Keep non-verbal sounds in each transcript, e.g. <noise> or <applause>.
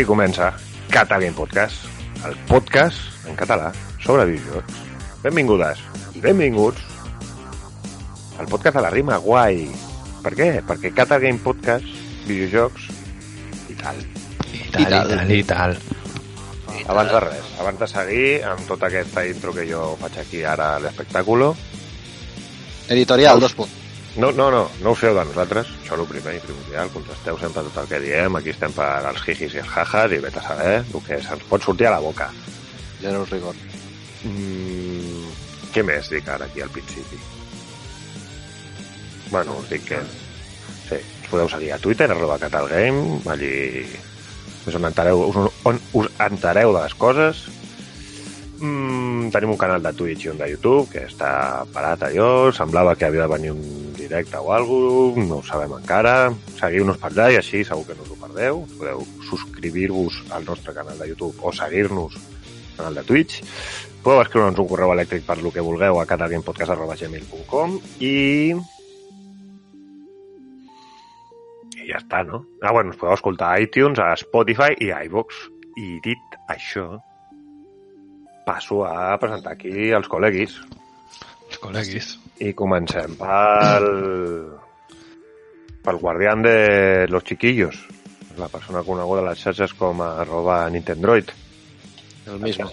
I aquí comença Cata Game Podcast, el podcast en català sobre videojocs. Benvingudes i benvinguts al podcast de la rima guai. Per què? Perquè Cata Game Podcast, videojocs i tal. I tal, i tal, i tal. Abans de res, abans de seguir amb tota aquesta intro que jo faig aquí ara a l'espectàculo, Editorial, dos punts. No, no, no, no ho feu de nosaltres, això és el primer i primordial, contesteu sempre tot el que diem, aquí estem per als jijis i els jajas i vete a saber el que se'ns pot sortir a la boca. Zero rigor. Mm, què més dic ara aquí al principi? Bueno, us dic que... Sí, us podeu seguir a Twitter, arroba catalgame, allí és on, entareu, on us entereu de les coses. Mm, tenim un canal de Twitch i un de YouTube que està parat allò, semblava que havia de venir un directe o alguna cosa, no ho sabem encara. Seguiu-nos per allà i així segur que no us ho perdeu. Podeu subscriure-vos al nostre canal de YouTube o seguir-nos al canal de Twitch. Podeu escriure'ns un correu elèctric per lo que vulgueu a catalgamepodcast.gmail.com i... I ja està, no? Ah, bueno, us podeu escoltar a iTunes, a Spotify i a iVox. I dit això, passo a presentar aquí els col·leguis. Els col·leguis. I comencem pel... pel guardián de los chiquillos. La persona coneguda a les xarxes com a arroba Nintendroid. El mismo.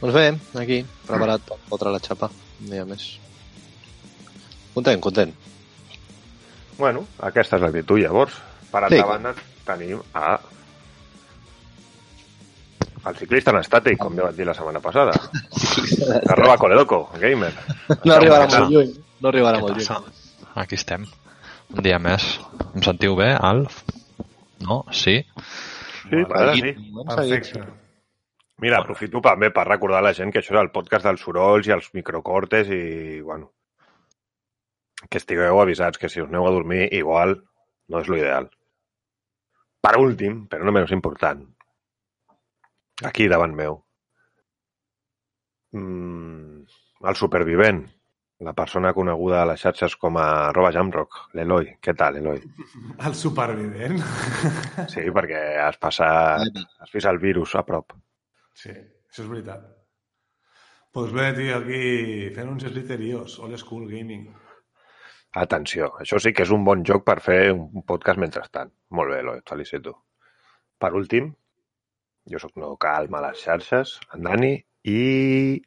Doncs bé, aquí, preparat per fotre la xapa. Un dia més. Content, content. Bueno, aquesta és l'actitud, llavors. Per altra Sí. banda, tenim a el ciclista en estàtic, com ja vaig dir la setmana passada. <laughs> Arroba Coledoco, gamer. No arribarà molt lluny. No arribarà molt lluny. Aquí estem. Un dia més. Em sentiu bé, Alf? No? Sí? Sí, ara sí. Perfecte. Mira, aprofito també per recordar a la gent que això és el podcast dels sorolls i els microcortes i, bueno, que estigueu avisats que si us aneu a dormir igual no és l'ideal. Per últim, però no menys important, aquí davant meu, mm, el supervivent, la persona coneguda a les xarxes com a arroba jamrock, l'Eloi. Què tal, Eloi? El supervivent. <laughs> Sí, perquè has passat, has vist el virus a prop. Sí, això és veritat. Doncs bé, tio, aquí fent uns slitterios, old school gaming. Atenció, això sí que és un bon joc per fer un podcast mentrestant. Molt bé, Eloi, et felicito. Per últim, jo sóc no calma a les xarxes, en Dani, i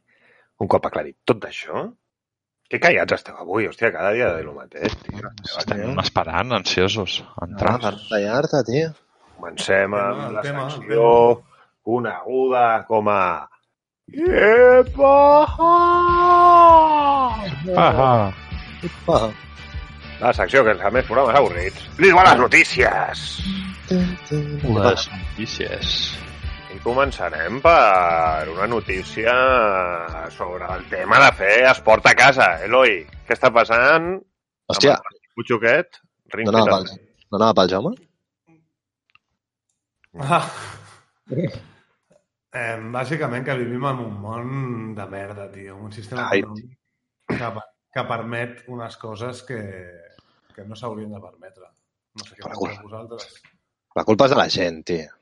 un cop aclarit tot això, que callats esteu avui, hòstia, cada dia de lo mateix, tio. Estem esperant, ansiosos, a entrar. Ah, per tallar-te, tio. Comencem amb tema, la el tema, secció coneguda com a... Iepa! Ah, Ah. La secció que és a més programes avorrits. Li diuen les notícies! les notícies. I començarem per una notícia sobre el tema de fer esport a casa. Eloi, què està passant? Hòstia, Amb el? Ring no anava pel, no anava pel Jaume? Ah. Eh, bàsicament que vivim en un món de merda, tio. Un sistema Ai. que, que permet unes coses que, que no s'haurien de permetre. No sé què Per penseu vosaltres. La culpa és de la gent, tio.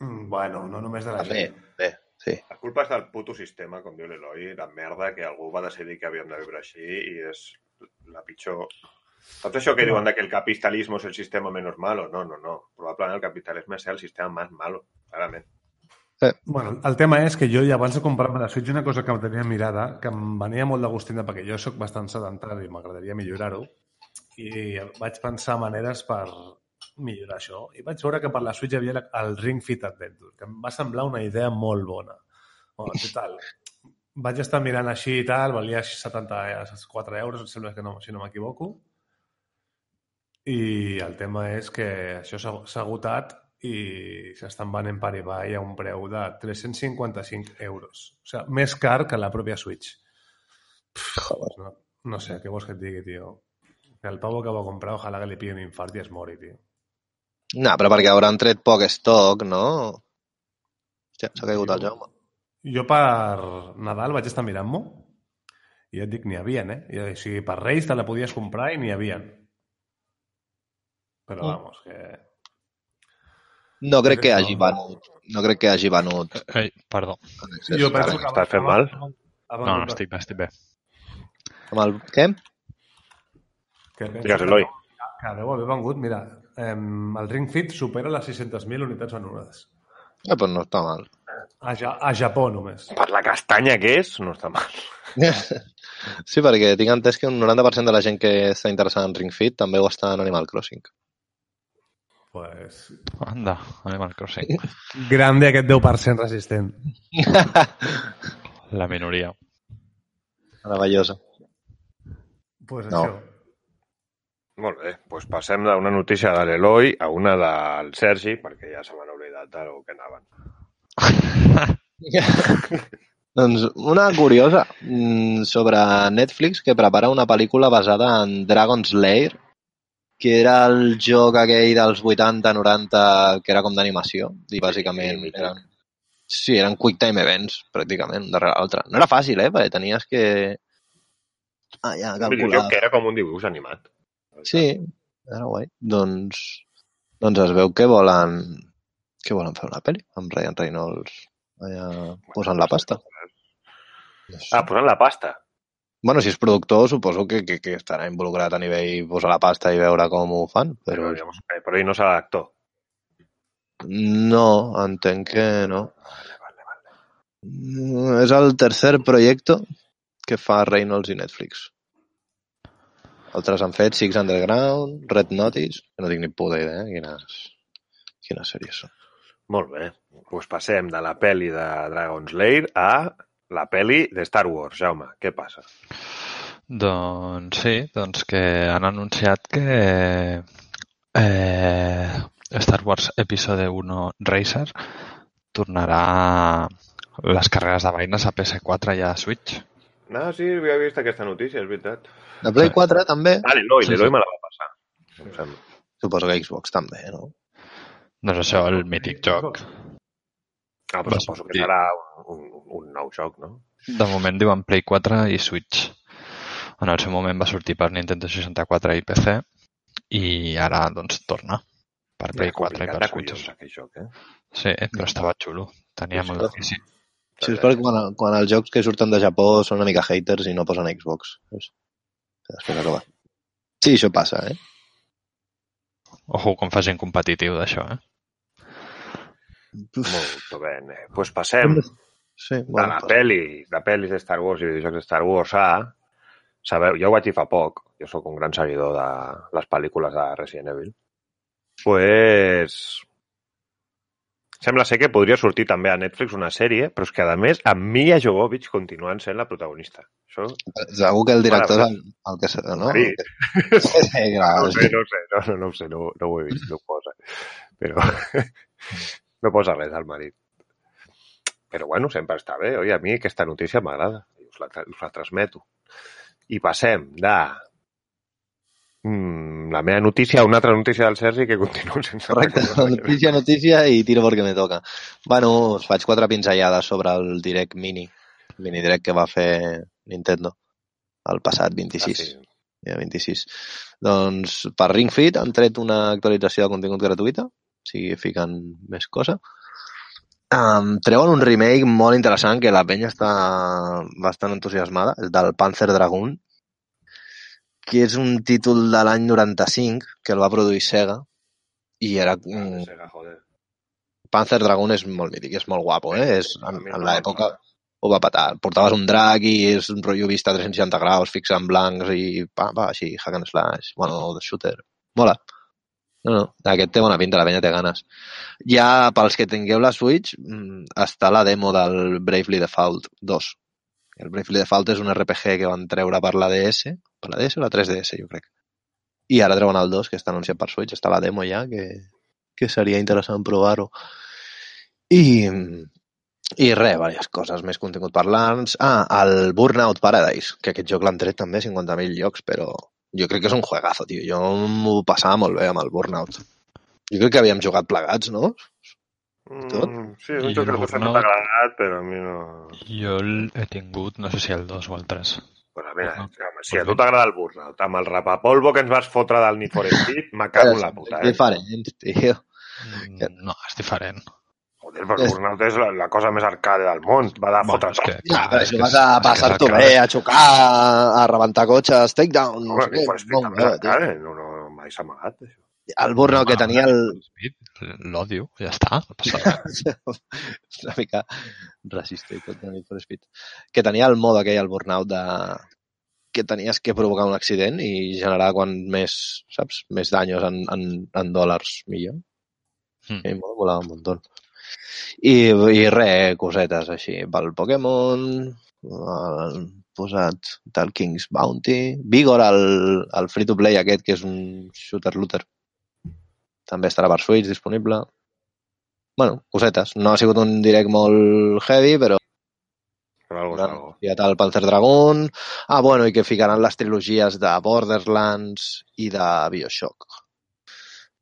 Mm, Bueno, no només de la També, gent. bé, sí. La culpa és del puto sistema, com diu l'Eloi, de merda que algú va decidir que havíem de viure així i és la pitjor... Saps això que diuen que el capitalismo és el sistema menos malo? No, no, no. Probablement el capitalisme és el sistema més malo, clarament. Bueno, el tema és que jo ja abans de comprar-me la Switch una cosa que em tenia mirada, que em venia molt de gustina perquè jo sóc bastant sedentari i m'agradaria millorar-ho i vaig pensar maneres per millorar això i vaig veure que per la Switch hi havia el Ring Fit Adventure, que em va semblar una idea molt bona. Bueno, total, vaig estar mirant així i tal, valia 74 euros, em sembla que no, si no m'equivoco, i el tema és que això s'ha agotat i s'estan venent per Ibai a un preu de 355 euros. O sigui, més car que la pròpia Switch. Joder. No, no sé, què vols que et digui, tio? Que el pavo que va comprar, ojalà que li pigui un infart i es mori, tio. No, però perquè hauran tret poc stock, no? Hòstia, s'ha caigut el Jaume. Jo per Nadal vaig estar mirant-m'ho i ja et dic, n'hi havia, eh? I, o sigui, per Reis te la podies comprar i n'hi havia. Però, Mm. vamos, que... No crec que No. hagi venut. No crec que hagi venut. Ei, perdó. en excés. Jo penso que... estàs fent mal? No, no, estic bé, estic bé. Amb el... Què? Que Digues, que- Eloi. Que deu haver vengut, mira, em, el Ring Fit supera les 600.000 unitats venudes. Eh, pues no està mal. A, ja a Japó, només. Per la castanya que és, no està mal. <laughs> Sí, perquè tinc entès que un 90% de la gent que està interessada en Ring Fit també ho està en Animal Crossing. Pues... Anda, Animal Crossing. <laughs> Grande aquest 10% resistent. <laughs> La minoria. Meravellosa. Pues No. això. Molt bé, doncs passem d'una notícia de l'Eloi a una del Sergi, perquè ja se m'han oblidat del que anaven. <laughs> doncs una curiosa mm, sobre Netflix que prepara una pel·lícula basada en Dragon's Lair, que era el joc aquell dels 80-90 que era com d'animació i bàsicament mític. eren, sí, eren quick time events pràcticament, un darrere l'altre. No era fàcil, eh? Perquè tenies que ah, ja, Un calcular. videojoc que era com un dibuix animat. Sí, era guai. Doncs, doncs es veu que volen que volen fer una pel·li amb Ryan Reynolds allà posant la pasta. Ah, posant la pasta. Bueno, si és productor, suposo que, que, que estarà involucrat a nivell posar la pasta i veure com ho fan, Però, però eh, però ell no serà l'actor. no, entenc que no. Mm, És el tercer projecte que fa Reynolds i Netflix. Altres han fet Six Underground, Red Notice, que no tinc ni puta idea eh, quines, quines sèries són. Molt bé. Doncs pues passem de la pel·li de Dragon's Lair a la pel·li de Star Wars. Jaume, què passa? Doncs sí, doncs que han anunciat que eh, Star Wars Episode 1 Racer tornarà les carreres de vaines a PS4 i a Switch. Ah, sí, havia vist aquesta notícia, és veritat. De Play 4 també? Ah, l'Eloi, Sí, l'Eloi sí. me la va passar. Em sembla. Suposo que Xbox també, no? Doncs això, el mític joc. Ah, però suposo que serà un, un, un nou joc, no? De moment diuen Play 4 i Switch. En el seu moment va sortir per Nintendo 64 i PC i ara doncs torna per Play 4 i per Switch. collons, aquell joc, eh? Sí, però estava xulo. Tenia Sí, sí. molt difícil. Sí, és perquè quan, quan els jocs que surten de Japó són una mica haters i no posen Xbox. Després acaba. Sí, això passa, eh? Ojo, com fa gent competitiu d'això, eh? Molt bé. Doncs pues passem Sí, de bueno, la passa. pel·li, de pel·lis de Star Wars i videojocs de Star Wars a... Sabeu, jo ho vaig dir fa poc, jo sóc un gran seguidor de les pel·lícules de Resident Evil. Pues... Sembla ser que podria sortir també a Netflix una sèrie, però és que, a més, amb Mia Jovovich continuant sent la protagonista. Això Segur que el director és el, el que... No? <laughs> Sí. Sí, clar, no sé, no sé, no, no, no ho sé, no, no ho he vist, no ho posa. Però <laughs> no posa res al marit. Però bueno, sempre està bé. Oi, a mi aquesta notícia m'agrada. Us la, us la transmeto. I passem de mm, la meva notícia una altra notícia del Sergi que continuo sense Correcte, notícia, notícia i tiro perquè me toca. Bueno, us faig quatre pinzellades sobre el Direct Mini, el mini Direct que va fer Nintendo el passat 26. Ah, sí. Ja, 26. Doncs per Ring Fit han tret una actualització de contingut gratuïta, o sigui, fiquen més cosa. Um, treuen un remake molt interessant que la penya està bastant entusiasmada, el del Panzer Dragoon, que és un títol de l'any 95 que el va produir Sega i era... Mm, Sega, joder. Panzer Dragoon és molt mític, és molt guapo, eh? És, en, en l'època ho va patar. Portaves un drac i és un rotllo vista a 360 graus, fixa en blancs i pa, pa, així, hack and slash, bueno, de shooter. Mola. No, no, aquest té bona pinta, la penya té ganes. Ja, pels que tingueu la Switch, mm, està la demo del Bravely Default 2. El Bravely Default és un RPG que van treure per la DS, per la DS o la 3DS, jo crec. I ara treuen el 2, que està anunciat per Switch, està la demo ja, que, que seria interessant provar-ho. I, i res, diverses coses, més contingut parlants. Ah, el Burnout Paradise, que aquest joc l'han tret també 50.000 llocs, però jo crec que és un juegazo, tio. Jo m'ho passava molt bé amb el Burnout. Jo crec que havíem jugat plegats, no? Tot? Mm, sí, és un joc que a Burnout? t'ha agradat, però a mi no... Jo el he tingut, no sé si el 2 o el 3. Pues a veure, Burnout. home, si a tu t'agrada el Burnout, amb el rapapolvo que ens vas fotre del Need for Speed, me cago en la puta, eh? Diferent, tio. Mm, No, és diferent. Joder, però el Burnout és la, la cosa més arcade del món. Va de Bueno, fotre és que, Ja, però si és que vas és- a és és passar-t'ho bé, a xocar, a rebentar cotxes, takedown, no Home, sé què. for Speed molt també és bé, tio. arcade. No, no, mai s'ha amagat, això. El Burnout que tenia el... L'odio, ja està. No <laughs> una mica racista i tot, Need for Speed. Que tenia el mode aquell, el Burnout, de que tenies que provocar un accident i generar quan més, saps, més danys en, en, en dòlars millor. Mm. I m'ho volava un muntó. I, i res, cosetes així. Pel Pokémon, el posat del King's Bounty, Vigor, el, el free-to-play aquest, que és un shooter-looter. També estarà per Switch disponible. Bueno, cosetes. No ha sigut un direct molt heavy, però Però algo és han algo. anunciat el Panzer Dragon. Ah, bueno, i que ficaran les trilogies de Borderlands i de Bioshock.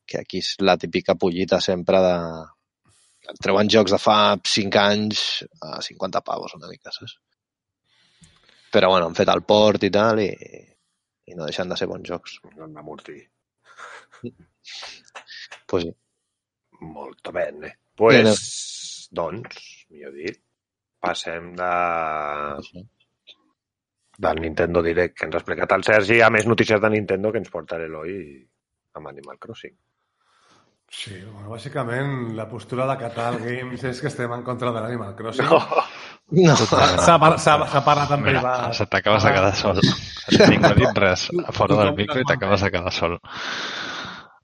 Que aquí és la típica pollita sempre de... treuen jocs de fa 5 anys a 50 pavos una mica, saps? Però bueno, han fet el port i tal i, i no deixen de ser bons jocs. No hem d'amortir. Pues <laughs> sí. Molt bene. Pues, doncs, millor dit, passem de, del Nintendo Direct que ens ha explicat el Sergi a més notícies de Nintendo que ens porta l'Eloi amb Animal Crossing. Sí, bueno, bàsicament la postura de Catal Games és que estem en contra de l'Animal Crossing. No. No, S'ha par- s'ha- s'ha parlat en privat. se t'acabes de quedar sol. Ningú ha dit res a fora del micro i t'acabes de quedar sol.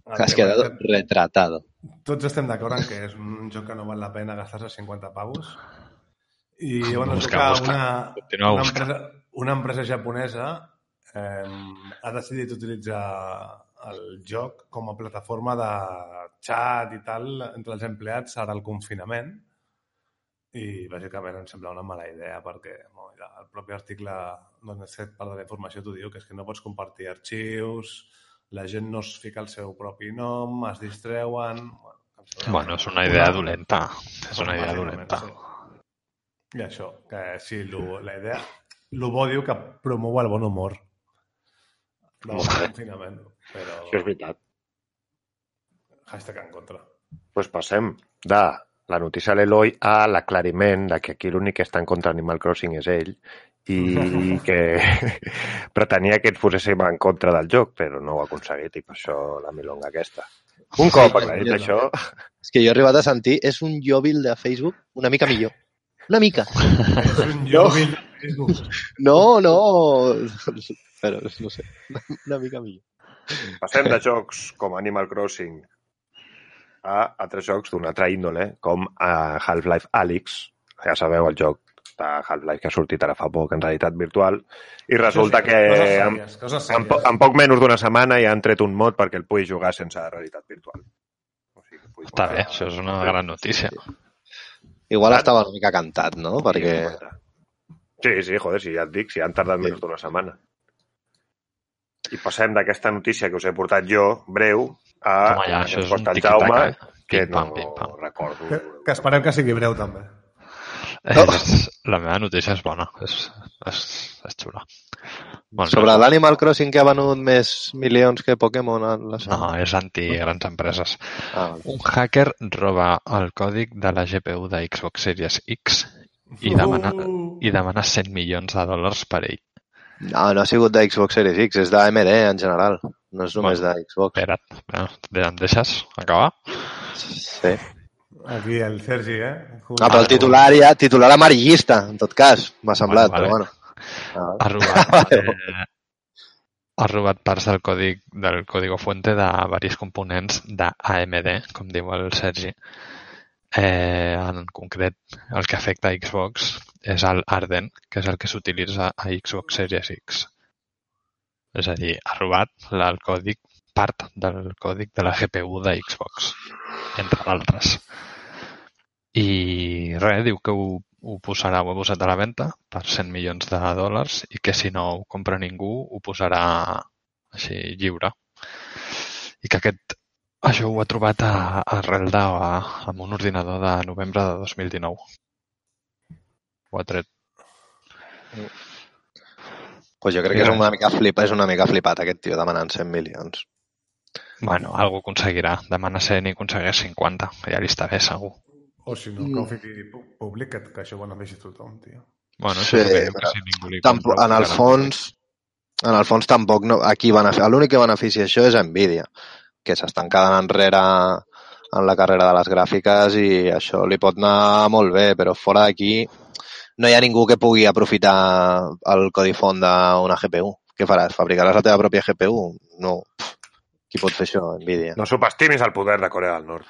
Has quedado retratado. Tots estem d'acord en que és un joc que no val la pena gastar-se 50 pavos. I bueno, Busca, busca, una, Continua una, empresa, una empresa japonesa eh, ha decidit utilitzar el joc com a plataforma de xat i tal entre els empleats ara al confinament i bàsicament em sembla una mala idea perquè no, el propi article on es fet part de la informació t'ho diu que és que no pots compartir arxius la gent no es fica el seu propi nom es distreuen bueno, Bueno, és una idea dolenta. És una idea dolenta. sí. I això, que sí, lo, la idea... El bo diu que promou el bon humor del bé. confinament, però Això és veritat. hashtag en contra. pues passem de la notícia de l'Eloi a l'aclariment de que aquí l'únic que està en contra d'Animal Crossing és ell i <laughs> que <laughs> pretenia que ens poséssim en contra del joc, però no ho ha aconseguit i per això la milonga aquesta. Un cop aclarit no. això, És que jo he arribat a sentir, és un jòbil de Facebook una mica millor. Una mica. <laughs> És un jòbil de Facebook. No, no. Però no sé, una mica millor. passem de jocs com Animal Crossing a altres jocs d'un altre índole, com a Half-Life Alyx, ja sabeu, el joc de Half-Life que ha sortit ara fa poc en realitat virtual, i resulta que Coses sèries, coses en, po sèries. en poc menys d'una setmana ja han tret un mod perquè el pugui jugar sense realitat virtual. O sigui, que pugui Està bé, això és una gran notícia. Igual estava una mica cantat, no? Perquè... Sí, sí, joder, si ja et dic, si han tardat menys d'una setmana. I passem d'aquesta notícia que us he portat jo, breu, a Home, ja, això és un tic-tac, eh? que Pim-pam, no pim-pam. recordo. Que, que esperem que sigui breu, també. És, la meva notícia és bona, és, és, és xula. Bon, Sobre l'Animal Crossing que ha venut més milions que Pokémon a la No, és anti-grans empreses. Ah, vale. Un hacker roba el còdic de la GPU de Xbox Series X i demana, Uh! i demana 100 milions de dòlars per ell. no, no ha sigut de Xbox Series X, és d'AMD en general. No és només de Xbox. Espera't, em deixes acabar? Sí. Aquí el Sergi, eh? Ah, però el titular ja, titular amarillista, en tot cas, m'ha semblat, Vale, però bueno. Ah, Ha robat, <laughs> eh, ha robat parts del còdic del código fuente de diversos components d'AMD, com diu el Sergi. Eh, en concret, el que afecta a Xbox és el Arden, que és el que s'utilitza a Xbox Series X. És a dir, ha robat la- el còdic, part del còdic de la GPU de Xbox, entre d'altres. I res, diu que ho, ho posarà, ho ha posat a la venda per 100 milions de dòlars i que si no ho compra ningú ho posarà així lliure. I que aquest, això ho ha trobat a, a, amb un ordinador de novembre de 2019. Ho ha tret. Pues jo crec que és una mica flip, és una mica flipat aquest tio demanant 100 milions. Bueno, algú aconseguirà. Demana ser ni aconsegueix 50. Ja li està bé, segur. O si no, que ho fiqui públic, que, que això ho benefici tothom, tio. Bueno, Sí, però que si ningú li Tampo, compra, en el fons, en el fons tampoc no, aquí beneficia, l'únic que beneficia això és Nvidia, que s'estan quedant enrere en la carrera de les gràfiques i això li pot anar molt bé, però fora d'aquí no hi ha ningú que pugui aprofitar el codi font d'una GPU. Què faràs? Fabricaràs la teva pròpia GPU? No. Qui pot fer això? Nvidia. No subestimis el poder de Corea del Nord.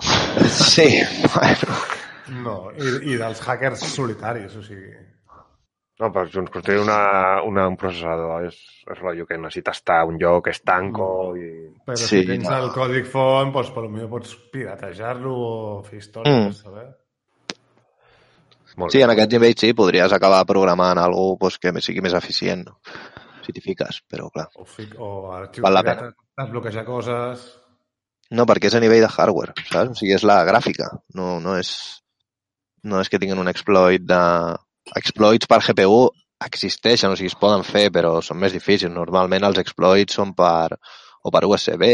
Sí, bueno. No, i, i dels hackers solitaris, o sigui... No, per junts, construir una, una, un processador és, és rotllo que necessites estar a un lloc, és tanco i... Però Sí, si tens no. el còdic font, doncs potser pots piratejar-lo o fer històries, Mm. saber? Molt Sí, bé. en aquest nivell sí, podries acabar programant alguna cosa que sigui més eficient, no? si t'hi fiques, però clar. O, fic, o arxius pirates, desbloquejar coses... No, perquè és a nivell de hardware, saps? O sigui, és la gràfica, no, no és no és que tinguin un exploit de... Exploits per GPU existeixen, o sigui, es poden fer, però són més difícils. Normalment els exploits són per o per USB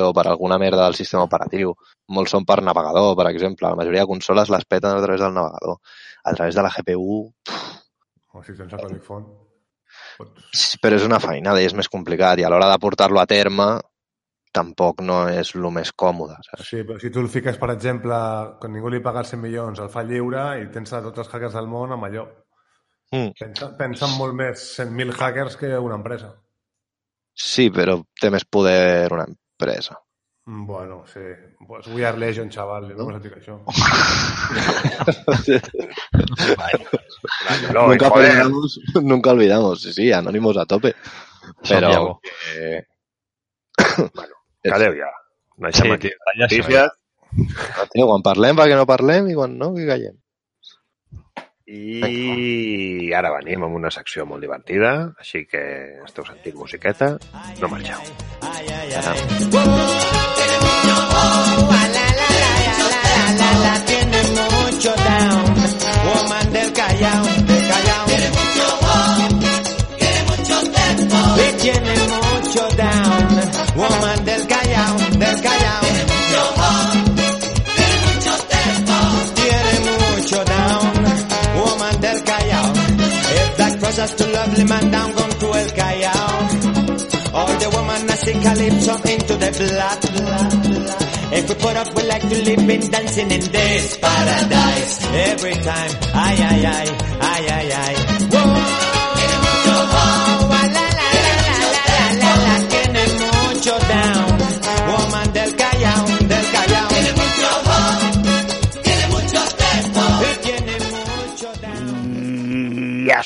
o per alguna merda del sistema operatiu. Molts són per navegador, per exemple. La majoria de consoles les peten a través del navegador. A través de la GPU, O si tens el font. Pots... Però és una feinada i és més complicat i a l'hora de portar-lo a terme tampoc no és el més còmode, saps? Sí, però si tu el fiques, per exemple, quan ningú li paga els 100 milions, el fa lliure i tens a tots els hackers del món amb allò. Mm. Pensa, pensa en molt més 100.000 hackers que una empresa. Sí, però té més poder una empresa. Mm, Bueno, sí. Pues we are legion, chaval. No, no dic això. No, <laughs> nunca, joder, olvidamos, nunca olvidamos, sí, sí, anónimos a tope. Santiago. Eh, bueno, calleu ja. Deixem Sí, tio, notícies tio, quan parlem, perquè no parlem, i quan no, que callem. i ara venim amb una secció molt divertida, així que esteu sentint musiqueta, no marxeu. Tiene mucho down, woman del Callao, del Callao. Tiene mucho wow, tiene mucho tempo. Crosses to lovely man down, gone to El Callao. All the woman I sing calypso into the blood. If we put up, we like to live in dancing in this paradise. Every time, ay, ay, ay, ay, ay, ay.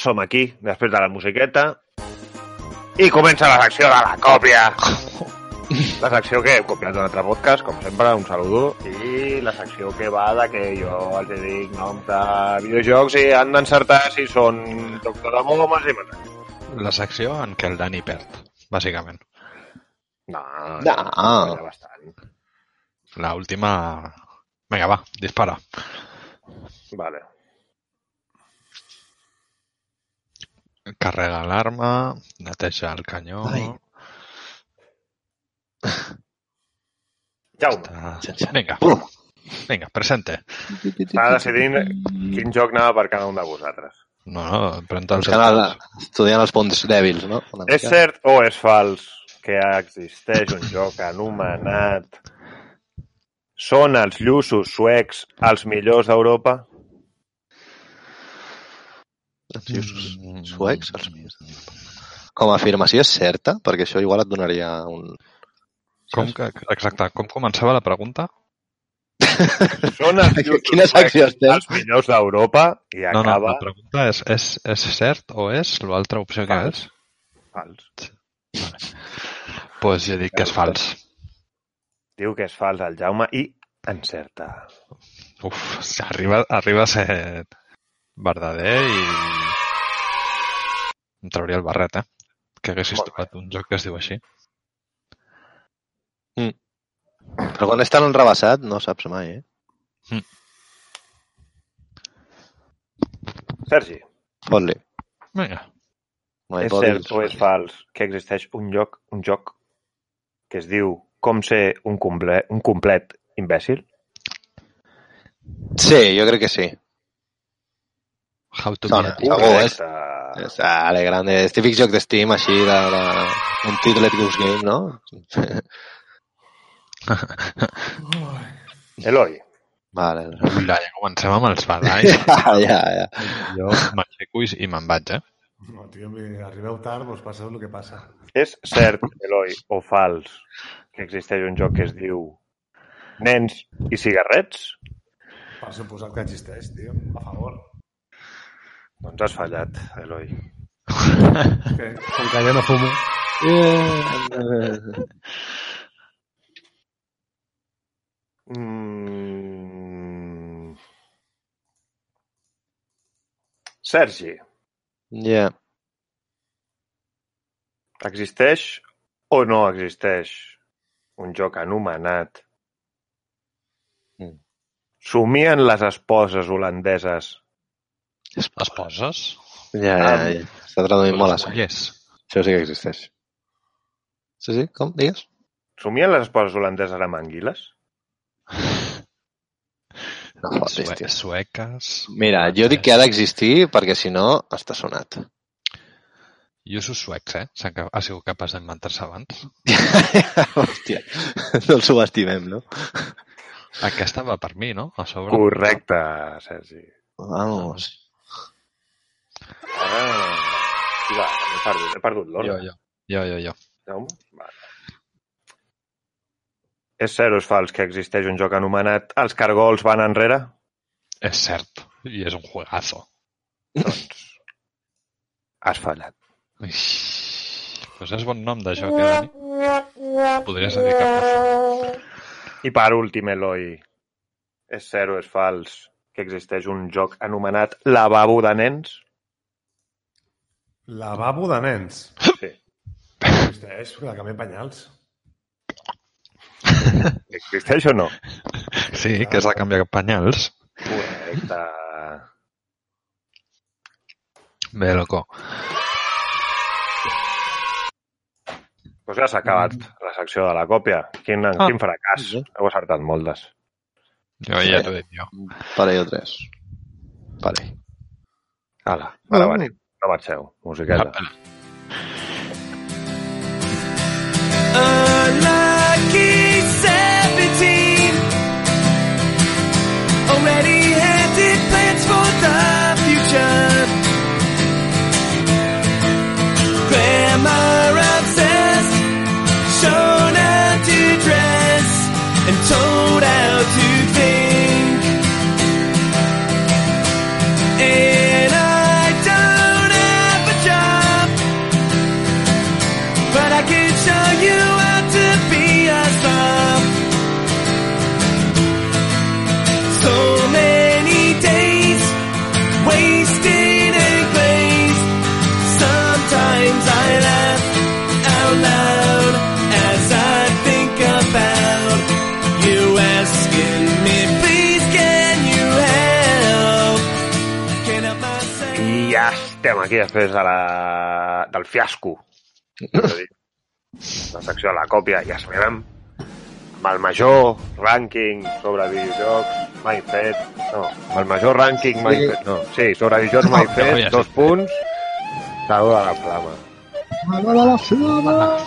Som aquí, després de la musiqueta, i comença la secció de la còpia. La secció que he copiat d'un altre podcast, com sempre, un saludo, i la secció que va de que jo els dic noms de videojocs i han d'encertar si són jocs de homes i menors. La secció en què el Dani perd, bàsicament. No, No. ja bastant. La última... Vinga, va, dispara. Vale. Carrega l'arma, neteja el canyó... Ai. Jaume, Està... Vinga, Pum. vinga, presente. està decidint quin joc anava per cada un de vosaltres. No, no, pren els Buscant el, estudiant els punts dèbils, no? Una És mica. cert o és fals que existeix un joc anomenat Són els lluços suecs els millors d'Europa? Lluços Mm. suecs, els millors. Com a afirmació és certa, perquè això igual et donaria un... Com que, exacte, com començava la pregunta? Són els <laughs> secció suecs estem? els millors d'Europa i No, no, acaba... la pregunta és, és, és cert o és l'altra opció que Fals. és? Fals. Doncs pues jo dic que és fals. Diu que és fals el Jaume i encerta. Uf, arriba, arriba a ser verdader i em trauria el barret, eh? Que haguessis Molt bé. trobat un joc que es diu així. Però quan és tan enrebaçat no saps mai, eh? Sergi, Fot-li. Vinga. No és cert o és fals que existeix un lloc, un joc que es diu com ser un, comple un complet imbècil? Sí, jo crec que sí. How to Sona, be a segur, és, és ale, grande. És típic joc d'Steam, així, de, de, un Tidlet Goose Game, no? <laughs> Eloi, Vale. Mira, ja comencem amb els <laughs> badalls. ja, ja, ja. Jo m'aixeco i- i me'n vaig, eh? No, tio, mi- arribeu tard, doncs passa el que passa. és cert, Eloi, o fals, que existeix un joc que es diu Nens i cigarrets? Per suposat que existeix, tio. A favor. Doncs has fallat, Eloi. Que, com que ja no fumo. Mm... Sergi, Ja. existeix o no existeix un joc anomenat Mm. Somien les esposes holandeses Esposes? Ja, ja, ja. Està traduint molt a sac. Yes. Això sí que existeix. Sí, sí, com? Digues? Somien les esposes holandeses amb anguiles? No fotis, Sue tio. sueques... Mira, jo dic que ha d'existir perquè si no està sonat. I usos suecs, eh? Ha sigut capaç d'inventar-se abans. <laughs> Hòstia, no el subestimem, no? Aquesta va per mi, no? A sobre. Correcte, Sergi. Vamos. Ara... Sí, va, he perdut, he perdut Jo, l'ordre. jo. Jo, jo, jo. Jaume? Vale. És cert o és fals que existeix un joc anomenat Els cargols van enrere? És cert. I és un juegazo. Doncs has fallat. Ix. Pues és bon nom de joc, eh, Dani? Podries dedicar a I per últim, Eloi, és cert o és fals que existeix un joc anomenat Lavabo de nens? Lavabo de nens. Sí. Existeix, la canviem penyals. Existeix o no? Sí, que és de canviar penyals. Correcte. Bé, loco. Doncs ja s'ha acabat la secció de la còpia. Quin, Ah. quin fracàs. Sí. Heu acertat moltes. Jo ja t'ho he dit jo. Parell o tres. Parell. Ala, ara Ah. venim. No marxeu. Musiqueta. Espera. Després de la... del fiasco. És a dir, la secció de la còpia, ja sabem, amb el major rànquing sobre videojocs mai fet. No, amb el major rànquing mai Sí. fet. No, sí, sobre videojocs mai <laughs> No, fet, ja dos punts, salvo de la flama.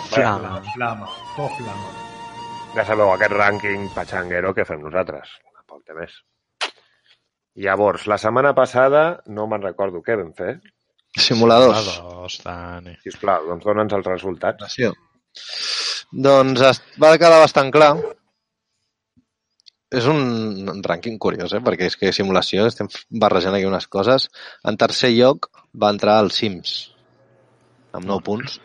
Flama. Flama. Oh, flama. Ja sabeu, aquest rànquing patxanguero que fem nosaltres. Poc té més. Llavors, la setmana passada, no me'n recordo què vam fer. Simuladors. Dos, Dani. Sisplau, doncs dona'ns els resultats. Nació. Doncs es va quedar bastant clar. És un rànquing curiós, eh? perquè és que simulació, estem barrejant aquí unes coses. En tercer lloc va entrar el Sims, amb 9 punts.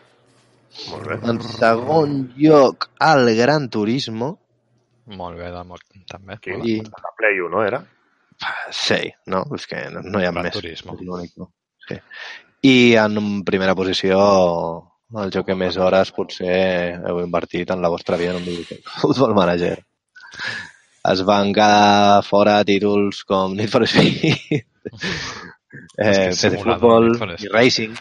Molt bé. En segon lloc, el Gran Turismo. Molt bé, de molt, també. I- La Play 1, era? Sí, no? És que no, no hi ha Gran més. Turismo. Sí. I en primera posició, el joc que més hores potser heu invertit en la vostra vida en un. Football Manager. Es van quedar fora títols com Need for Speed, <laughs> eh, PC Football, i. Racing,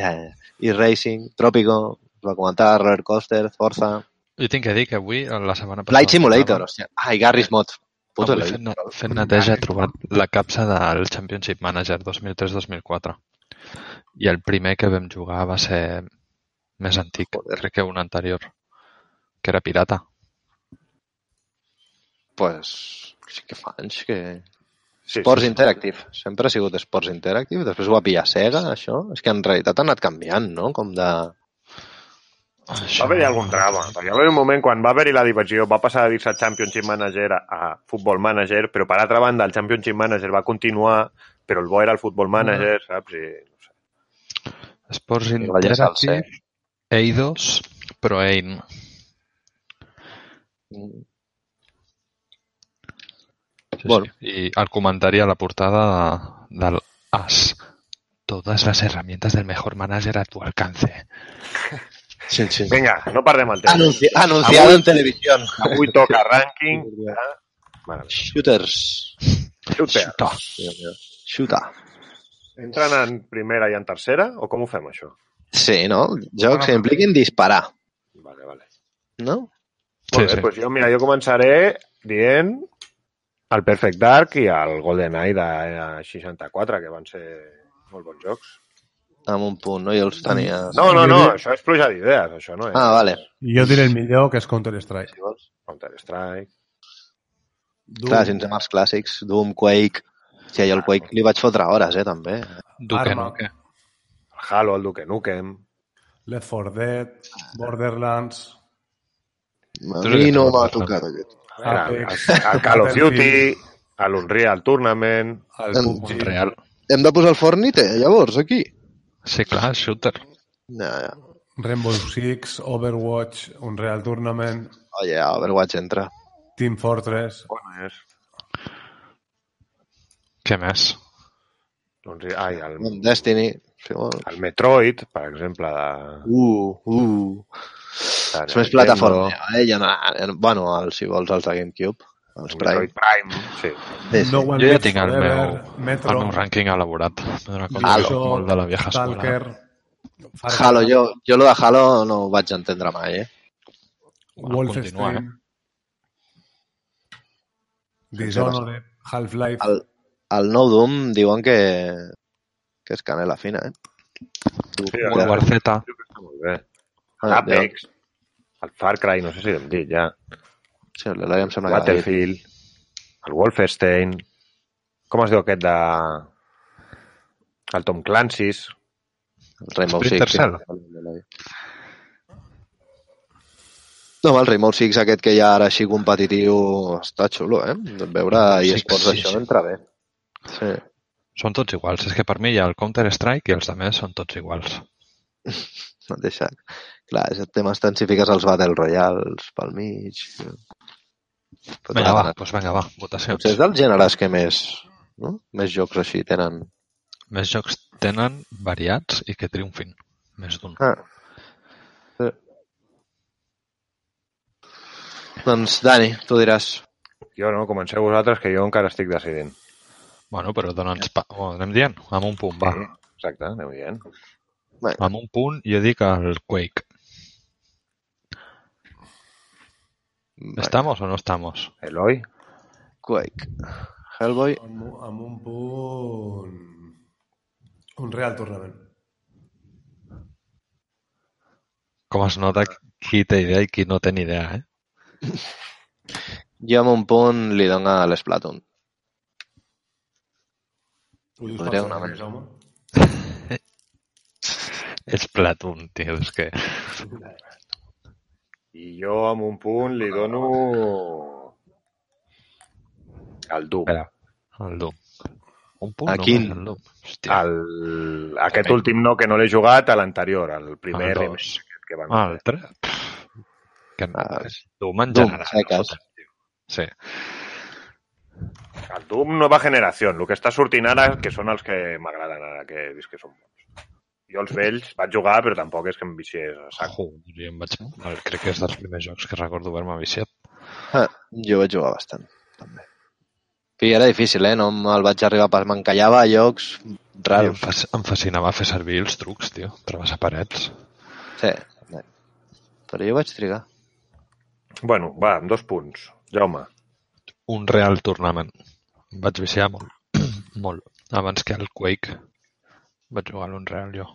ja, ja. i Racing, Trópico, es va comentar, Roller Coaster, Forza, Jo tinc que dir que avui, la setmana passada... Flight Simulator, hòstia. Ai, Garry's Mod. Avui fent, fent neteja he trobat la capsa del Championship Manager 2003-2004. I el primer que vam jugar va ser més antic, Joder. crec que un anterior, que era pirata. Pues, sí que fa anys que... Sí, Sports sí, sí. Interactive. Sempre ha sigut Sports Interactive. Després ho va pillar Sega, això. És que en realitat ha anat canviant, no? Com de... Va haver-hi algun drama, perquè va haver un moment quan va haver-hi la divisió, va passar a dir-se Championship Manager a, a Football Manager, però per altra banda el Championship Manager va continuar, però el bo era el Football Manager, saps? I, no sé. Sports I va llançar el C. Interactive, Eidos, Pro Aim. Sí, Bueno. sí. Y al comentari a la portada del AS. Todas las herramientas del mejor manager a tu alcance. <laughs> Sí, sí. Vinga, no perdem el temps. Anunci anunciado en televisión. Avui toca rànquing. de... Mare meva. Shooters. Shooter. Shooter. Entren en primera i en tercera, o com ho fem, això? Sí, no? Jocs que impliquin disparar, Vale, vale. no? Sí, Molt bé, sí. doncs jo, mira, jo començaré dient el Perfect Dark i el GoldenEye de eh, 64, que van ser molt bons jocs. Amb un punt, no? Jo els tenia... No, no, no, això és pluja d'idees, això no és. Ah, vale. I jo diré el millor, que és Counter-Strike. Si vols. Counter-Strike. Doom, Clar, si ens anem als clàssics, Doom, Quake... Sí, jo el Quake li vaig fotre hores, eh, també. Arma. Nuque. El Halo, el Duke Nukem. Left 4 Dead, Borderlands, A mi no m'ha tocat aquest. El, Apex, el, el Call of Duty, l'Unreal Tournament... el En- PUBG, Real. Hem de posar el Fortnite, llavors, aquí? Sí, clar, shooter. Ja, ja. Rainbow Six, Overwatch, Unreal Tournament, Oye, Overwatch entra. Team Fortress, On és? Què més? L'Unreal- Ai, el, Destiny, si vols. el Metroid, per exemple, de... Uh, uh. És més plataforma, eh? Ja no, bueno, el, si vols els de GameCube, els El Prime. Metroid Prime, sí. Sí, sí. No One Jo ja tinc el meu, el Metro, meu rànquing elaborat. Halo. molt de la vieja escola. Cry, Halo, jo, jo lo de Halo no ho vaig entendre mai, eh? Wolfenstein, Dishonored, Half-Life, El, el nou Doom diuen que, que és canela fina, eh? Sí, World War Z. Ah, Apex, el Far Cry, no sé si l'hem dit ja. Sí, l'Eloi em sembla que. Battlefield, el Wolfenstein, com es diu aquest de... El Tom Clancy's, El Rainbow Splinter Six. Cell. No, el Rainbow Six aquest que hi ha ara així competitiu està xulo, eh? De veure i Sí, esports sí, això sí. entra bé. Sí. Són tots iguals. És que per mi hi ha el Counter-Strike i els altres són tots iguals. <laughs> Deixa... Clar, és el tema tant si fiques els Battle Royals pel mig... Però Vinga, va, doncs vinga, va, votacions. Potser és dels gèneres que més, no? més jocs així tenen. Més jocs tenen variats i que triomfin. Més d'un. Ah. Sí. Doncs, Dani, tu diràs. jo no, comenceu vosaltres, que jo encara estic decidint. Bueno, però dona'ns... Pa... Oh, anem dient? Amb un punt, va. Sí, Exacte, aneu dient. Amb un punt jo dic el Quake. ¿Estamos o no estamos? Eloi, Quake. Hellboy. amb, un- un. Unreal Tournament. Com es nota qui té idea i qui no té ni idea, eh? Jo amb un punt li dono a l'Splatoon. Ho dius per fer, més. Jaume? És Platoon, tio, és que... i jo amb un punt li dono el Doom. Espera, el Doom. Un punt A només, quin? el Doom. Hòstia, El, aquest Depèn. últim no, que no l'he jugat, a l'anterior, el primer el remake que van Ah, el 3? Que Ah, és Doom en Doom, general. Sí. El Doom Nova Generació, el que està sortint ara, que són els que m'agraden ara, que he vist que són bons. Jo els vells vaig jugar, però tampoc és que em viciés a sac. Joder, jo em vaig... el- Crec que és dels primers jocs que recordo haver-me viciat. Ah, jo vaig jugar bastant, també. I era difícil, eh? No me'l vaig arribar pas. M'encallava a llocs I em, raros. fas, em fascinava fer servir els trucs, tio. Travessar parets. Sí. Però jo vaig trigar. Bueno, va, amb dos punts. Jaume, Un Real Tournament. Em vaig viciar molt. <clears throat> molt. Abans que el Quake. Vaig jugar a l'Unreal jo.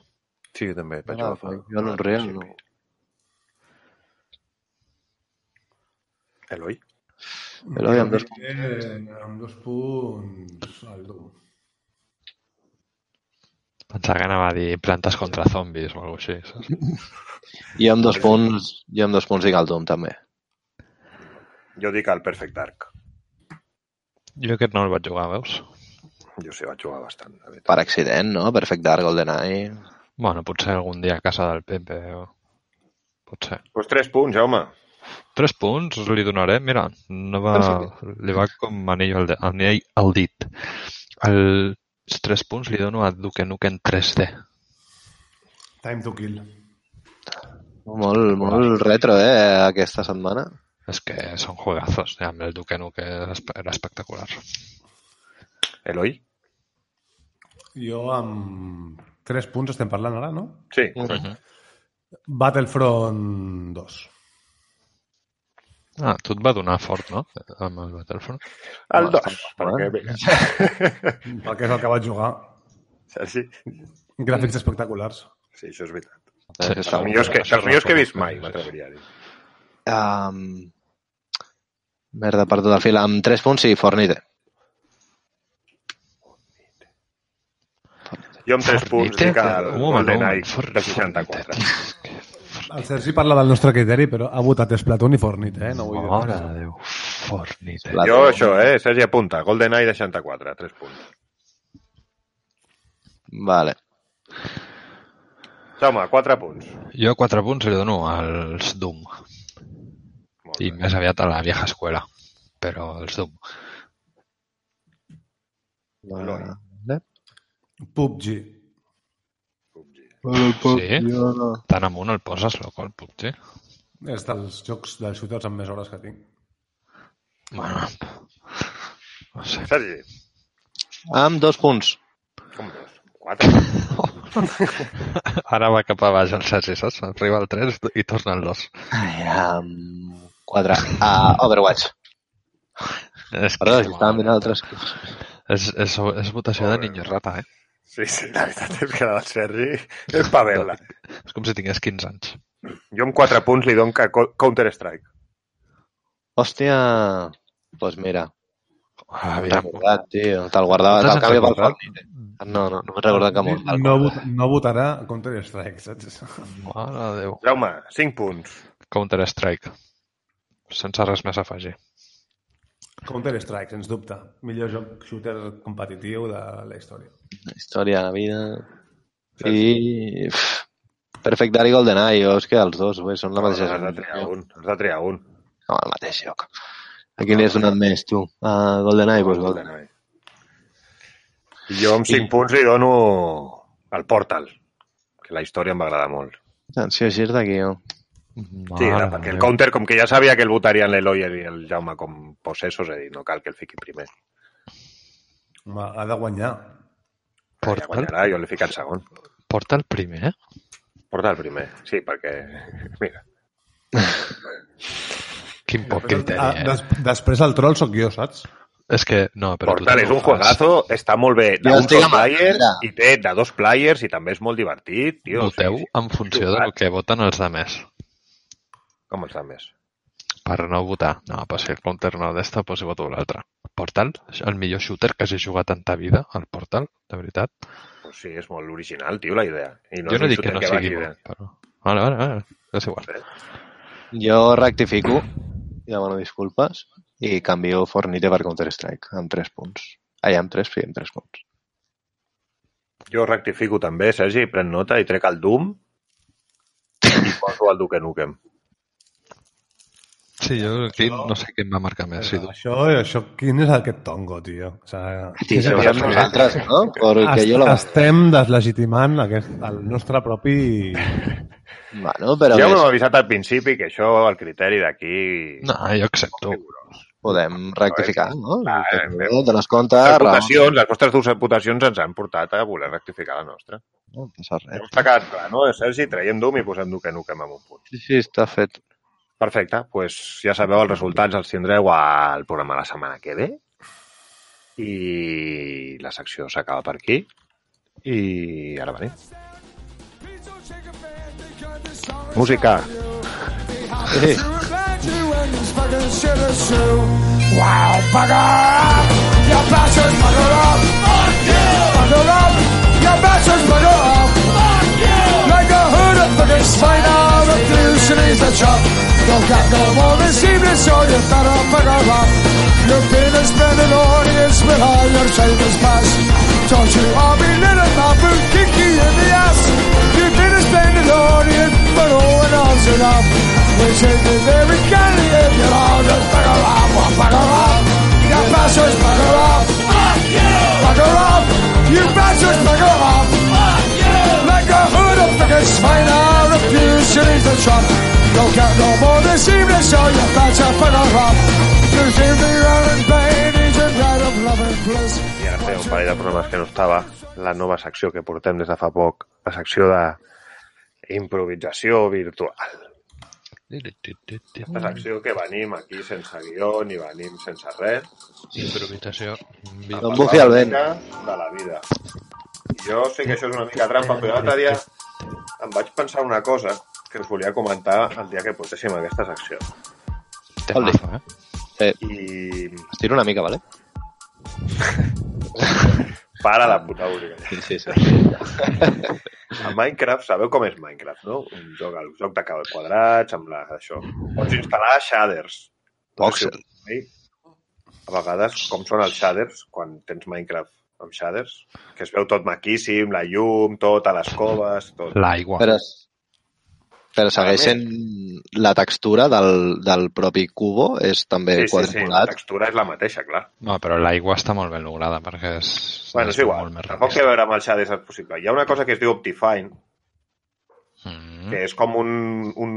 Sí, jo també vaig Ah, fa... jo no real, no. Eloi? Eloi, amb dos Eh, amb dos punts al Doom. Pensava que anava a dir plantes contra zombis o alguna cosa així. Saps? I amb dos punts, i amb dos punts dic el Doom, també. Jo dic el Perfect Dark. Jo aquest no el vaig jugar, veus? Jo sí, vaig jugar bastant. Per accident, no? Perfect Dark, GoldenEye... Bueno, potser algun dia a casa del Pepe o... Potser. Pues tres punts, Jaume. Tres punts li donaré, mira, no va, li va com anell al, de, anell al dit. Els tres punts li dono a Duke Nukem 3D. Time to kill. Molt, molt retro, eh, aquesta setmana. És que són juegazos, ja, amb el Duke Nukem era espectacular. Eloi? Jo amb tres punts estem parlant ara, no? Sí. Battlefront 2. Ah, tu et va donar fort, no? Amb el Battlefront. El Home, 2, està perquè mira. <laughs> Perquè és el que vaig jugar. Sí, Gràfics espectaculars. sí, això és veritat. Sí, Eh, Dels segur. millors que, dels millors que he vist mai, sí. m'atreviria a dir. Um, merda, per tot el fil. Amb tres punts, sí, Fornite. Jo amb tres punts dic el GoldenEye un- de 64. El Sergi parla del nostre criteri, però ha votat Splatoon i Fornite, eh? No vull dir Mare res. de Déu. Fornite. La- Jo això, eh? Sergi apunta. GoldenEye de 64, tres punts. Vale. Jaume, quatre punts. Jo quatre punts li dono als Doom. I més aviat a la vieja escuela. Però els Doom. Vale. PUBG. Sí? Jo no. Tan amunt el poses, loco, el PUBG. És dels jocs dels shooters amb més hores que tinc. Bueno, no sé. Sergi, Amb dos punts. com dos? Quatre. Ara va cap a baix el Sergi, saps? Arriba al 3 i torna al 2. Ai, amb quatre. A Overwatch. És, Perdó, que, si estàvem mirant altres... és, és, és votació de niño rata, eh? Sí, sí, la veritat és que la del Sergi és pavela. És com si tingués 15 anys. Jo amb quatre punts li dono Counter-Strike. Hòstia... Doncs pues mira, Ah, m'he recordat, tio. Te'l guardava, te'l pel recordat? Fortnite. No, no, no m'he recordat que m'ho No, vot, no votarà Counter-Strike, saps? Mare de Déu. Jaume, cinc punts. Counter-Strike. Sense res més a afegir. Counter-Strike, sens dubte. Millor joc shooter competitiu de la història. Història, vida... I... Uf, Perfect Dark i GoldenEye, jo és que els dos, bé, són la mateixa Has de triar un. Has de triar un. No, el mateix joc. A quin li has donat més, tu? A GoldenEye? Doncs pues GoldenEye. I jo amb cinc punts li dono el Portal, que la història em va agradar molt. Atenció, així és d'aquí, jo. Sí, Mare perquè el de counter, com que ja sabia que el votarien l'Eloi i el Jaume com possessos, he dit, no cal que el fiqui primer. Home, ha de guanyar. Ja Portal, guanyarà, jo l'he ficat segon. Portal primer, eh? Portal primer, sí, perquè... <laughs> Mira, <laughs> Quin poc criteri, ah, eh? des, després el troll sóc jo, saps? És que, no, però Portal és un juegazo, està molt bé d'un estic sol el player i té de dos players i també és molt divertit, tio. Voteu Sí, sí. en funció del que voten els altres. Com els altres? Per no votar. No, però si el counter no d'esta, doncs hi voto l'altre. Portal, el millor shooter que hagi jugat en ta vida, el Portal, de veritat. Pues sí, és molt original, tio, la idea. I no jo no dic que no vagi sigui bo, però... Vale, vale, vale. És igual. Jo rectifico, demano disculpes, i canvio Fornite per Counter-Strike, amb 3 punts. Ai, amb 3, sí, amb 3 punts. Jo rectifico també, Sergi, pren nota i trec el Doom i poso el Duke Nukem. Sí, jo aquí no sé què em va marcar més. Si Això, això, quin és aquest tongo, tio? O sigui, sí, som sí. nosaltres, no? Perquè jo la... Estem deslegitimant aquest, el nostre propi... Bueno, però Ja m'ho avisat al principi que això, el criteri d'aquí... No, jo accepto. podem rectificar, no? Ah, eh, Que Dones compte, Les raó. votacions, les vostres dues votacions ens han portat a voler rectificar la nostra. No passa res. ha quedat clar, no, Sergi? Traiem Doom i posem Nukem amb un punt. Sí, sí, està fet. Perfecte, doncs pues ja sabeu, els resultats els tindreu al programa la setmana que ve i la secció s'acaba per aquí i ara venim. Música. Sí. Wow, bugger up! You bastards, bugger up! Fuck you! Bugger up! You bastards, bugger up! Fuck you! Like a hood of fucking spine out of pollution is the chop. Don't got no more this evening, so you better bugger up. You've been a spending audience, but all your is past. Don't you all be little boot kicky in the ass. You've been a spending audience, but all in all's enough. We take it very kindly if you're all just bugger up, well, bugger up. You bastards, bugger up. Fuck you! Bugger up. You bastards, bugger up. Hood of fucking swine, I refuse to leave the shop. Don't get no more this evening, so you better bugger up. You seem to be running pain, right of love and bliss. I ara feia un parell de programes que no estava la nova secció que portem des de fa poc, la secció de improvisació virtual. La secció que venim aquí sense guió ni venim sense res. Improvisació. a bufi el una vent. De la vida. Jo sé que això és una mica trampa, però l'altre dia em vaig pensar una cosa que us volia comentar el dia que portéssim aquesta secció. Temazo, eh? Sí. I Estiro una mica, vale? <laughs> para la puta única. Sí, sí, sí. A Minecraft, sabeu com és Minecraft, no? Un joc, el joc de quadrats, amb la, això. Pots instal·lar shaders. Voxel. Sí. A vegades, com són els shaders, quan tens Minecraft amb shaders, que es veu tot maquíssim, la llum, tot, a les coves, tot. L'aigua. Però, però segueix sent la textura del, del propi cubo, és també Sí, sí, sí, la quadriculat. textura és la mateixa, clar. No, però l'aigua està molt ben lograda perquè és... Bueno, és igual, molt més tampoc a veure amb els shaders és possible. Hi ha una cosa que es diu Optifine, Mm. que és com un... un